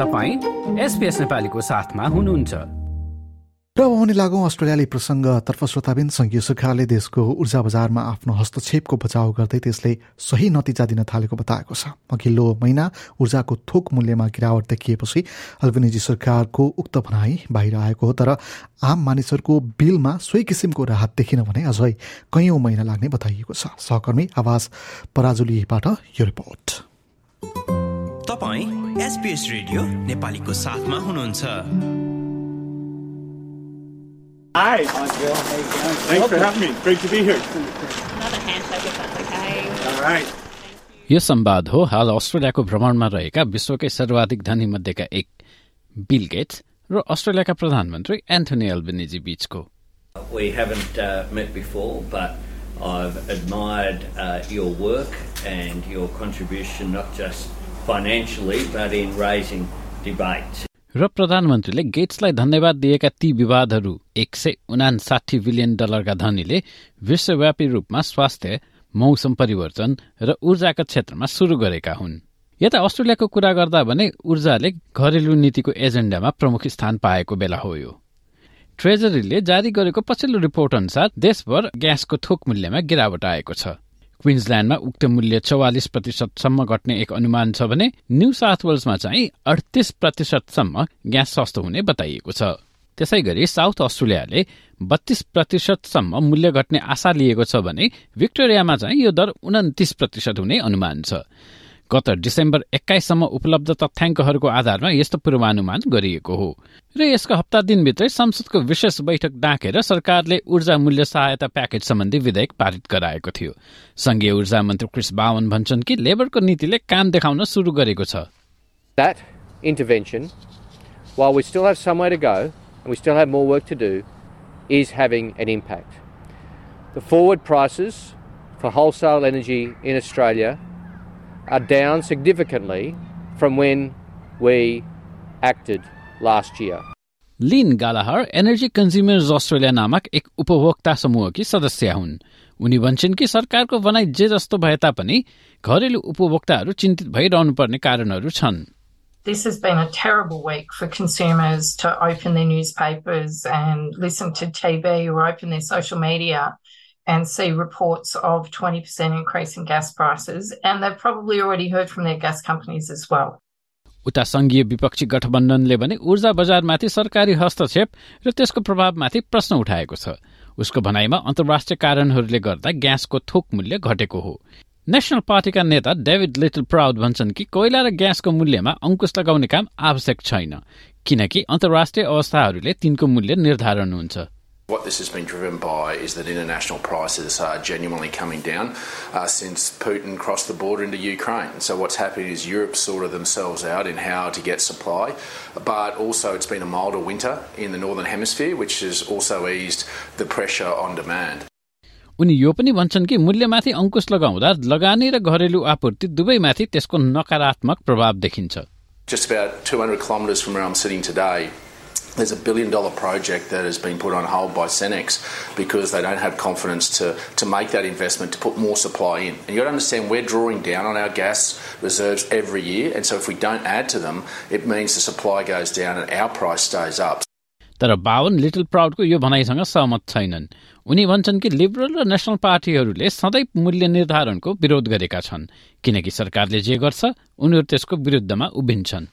तपाईँ एसपिएस नेपालीको साथमा हुनुहुन्छ। र भने लागौँ अस्ट्रेलियाली प्रसङ्गतर्फ श्रोताबिन सङ्घीय सरकारले देशको ऊर्जा बजारमा आफ्नो हस्तक्षेपको बचाउ गर्दै त्यसले सही नतिजा दिन थालेको बताएको छ। अघिल्लो महिना ऊर्जाको थोक मूल्यमा गिरावट देखिएपछि अल्बेनिजी सरकारको उक्त भनाई बाहिर आएको हो तर आम मानिसहरूको बिलमा सोही किसिमको राहत देखिन भने अझै कैयौँ महिना लाग्ने बताइएको छ। सहकर्मी आवाज पराजुलीबाट यो रिपोर्ट। तपाईँ एसपिएस रेडियो नेपालीको साथमा हुनुहुन्छ Hi. Thanks for having me. Great to be here. Another handshake if that's okay. All right. यो संवाद हो हाल अस्ट्रेलियाको भ्रमणमा रहेका विश्वकै सर्वाधिक धनी मध्येका एक बिल गेट्स र अस्ट्रेलियाका प्रधानमन्त्री एन्थोनी एल्बेनिजी बीचको We haven't uh, met before, but I've admired uh, your work and your contribution, not just financially, but in raising debate. र प्रधानमन्त्रीले गेट्सलाई धन्यवाद दिएका ती विवादहरू एक सय उनासाठी बिलियन डलरका धनीले विश्वव्यापी रूपमा स्वास्थ्य मौसम परिवर्तन र ऊर्जाका क्षेत्रमा शुरू गरेका हुन्। यता अस्ट्रेलियाको कुरा गर्दा भने ऊर्जाले घरेलु नीतिको एजेण्डामा प्रमुख स्थान पाएको बेला हो यो। ट्रेजरीले जारी गरेको पछिल्लो रिपोर्ट अनुसार देशभर ग्यासको थोक मूल्यमा गिरावट आएको छ। क्विन्सल्याण्डमा उक्त मूल्य चौवालिस प्रतिशतसम्म घट्ने एक अनुमान छ भने न्यू साउथ वेल्समा चाहिँ अडतिस प्रतिशतसम्म ग्यास सस्तो हुने बताइएको छ। त्यसै गरी साउथ अस्ट्रेलियाले बत्तीस प्रतिशतसम्म मूल्य घट्ने आशा लिएको छ भने भिक्टोरियामा चाहिँ यो दर उन्तिस प्रतिशत हुने अनुमान छ। गत डिसेम्बर एक्काइससम्म उपलब्ध तथ्याङ्कहरूको आधारमा यस्तो पूर्वानुमान गरिएको हो। र यसको हप्ता दिनभित्रै संसदको विशेष बैठक डाकेर सरकारले ऊर्जा मूल्य सहायता प्याकेज सम्बन्धी विधेयक पारित गराएको थियो। संघीय ऊर्जा मन्त्री क्रिस बावन भन्छन् कि लेबरको नीतिले काम देखाउन सुरु गरेको छ। For wholesale energy in Australia are down significantly from when we acted last year. लिन गालाहर एनर्जी कन्ज्युमर्स अस्ट्रेलिया नामक एक उपभोक्ता समूहकी सदस्य हुन् उनी भन्छन् कि सरकारको भनाइ जे जस्तो भए तापनि घरेलु उपभोक्ताहरू चिन्तित भइरहनु पर्ने कारणहरू छन् This has been a terrible week for consumers to open their newspapers and listen to TV or open their social media And see reports of 20% increase in gas prices. And they've probably already heard from their gas companies as well. उता संघीय विपक्षी गठबन्धनले भने ऊर्जा बजारमाथि सरकारी हस्तक्षेप र त्यसको प्रभावमाथि प्रश्न उठाएको छ उसको भनाइमा अन्तर्राष्ट्रिय कारणहरूले गर्दा ग्यासको थोक मूल्य घटेको हो नेशनल पार्टीका नेता डेभिड लिटल प्राउड भन्छन् कि कोइला र ग्यासको मूल्यमा अंकुश लगाउने काम आवश्यक छैन किनकि अन्तर्राष्ट्रिय अवस्थाहरूले तिनको मूल्य निर्धारण हुन्छ What this has been driven by is that international prices are genuinely coming down uh, since Putin crossed the border into Ukraine. So what's happening is Europe sorted themselves out in how to get supply, but also it's been a milder winter in the northern hemisphere, which has also eased the pressure on demand. उनी यो पनि भन्छन् कि मूल्यमाथि अंकुश लगाउँदा लगानी र घरेलु आपूर्ति दुवैमाथि त्यसको नकारात्मक प्रभाव देखिन्छ Just about 200 kilometres from where I'm sitting today, there's a billion dollar project that has been put on hold by Cenex because they don't have confidence to, to make that investment to put more supply in. And you've got to understand we're drawing down on our gas reserves every year, and so if we don't add to them, it means the supply goes down and our price stays up. तर बावन little प्राउडको यो भनाइसँग सहमत छैनन् उनी भन्छन् कि liberal र national पार्टीहरूले सधैँ मूल्य निर्धारणको विरोध गरेका छन् किनकि सरकारले जे गर्छ उनीहरू त्यसको विरुद्धमा उभिन्छन्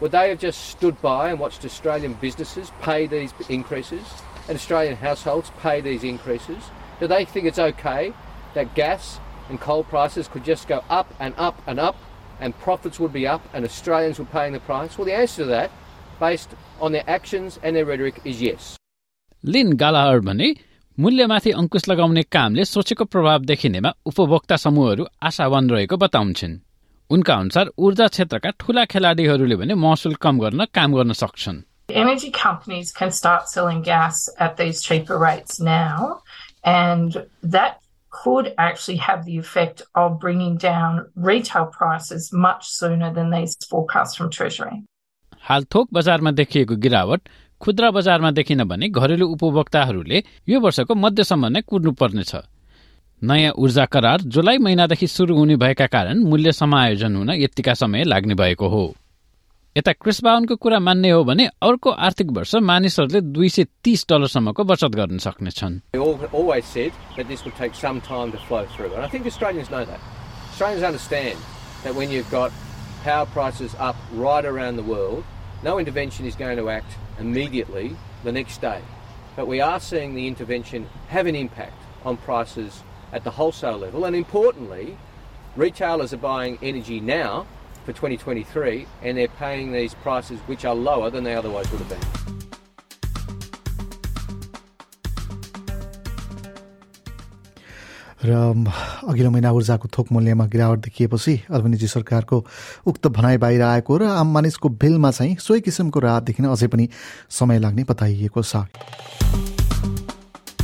Would they have just stood by and watched Australian businesses pay these increases and Australian households pay these increases? Do they think it's okay that gas and coal prices could just go up and up and up and profits would be up and Australians were paying the price? Well, the answer to that, based on their actions and their rhetoric, is yes. लिन गालाहर भने मूल्यमाथि अंकुश लगाउने कामले सोचेको प्रभाव देखिनेमा उपभोक्ता समूहहरू आशावान रहेको बताउँछन् उनका अनुसार ऊर्जा क्षेत्रका ठूला खेलाडीहरूले भने महसुल कम गर्न काम गर्न सक्छन् Energy companies can start selling gas at these cheaper rates now, and that could actually have the effect of bringing down retail prices much sooner than these forecasts from Treasury. हाल थोक बजारमा देखिएको गिरावट खुद्रा बजारमा देखिन भने घरेलु उपभोक्ताहरूले यो वर्षको मध्यसम्म नै कुर्नु पर्नेछ नयाँ ऊर्जा करार जुलाई महिनादेखि सुरु हुने भएका कारण मूल्य समायोजन हुन यत्तिका समय लाग्ने भएको हो यता क्रिस बाउनको कुरा मान्ने हो भने अर्को आर्थिक वर्ष मानिसहरूले दुई सय तीस डलरसम्मको बचत गर्न सक्नेछन् that when you've got power prices up right around the world, no intervention is going to act immediately the next day. But we are seeing the intervention have an impact on prices at the wholesale level. And importantly, retailers are buying energy now for 2023 and they're paying these prices which are lower than they otherwise would have been. र अघिल्लो महिना ऊर्जाको थोक मूल्यमा गिरावट देखिएपछि Albanese सरकारको उक्त भनाइ बाहिर आएको र आम मानिसको बिलमा चाहिँ सोही किसिमको राहत देखिन अझै पनि समय लाग्ने बताइएको छ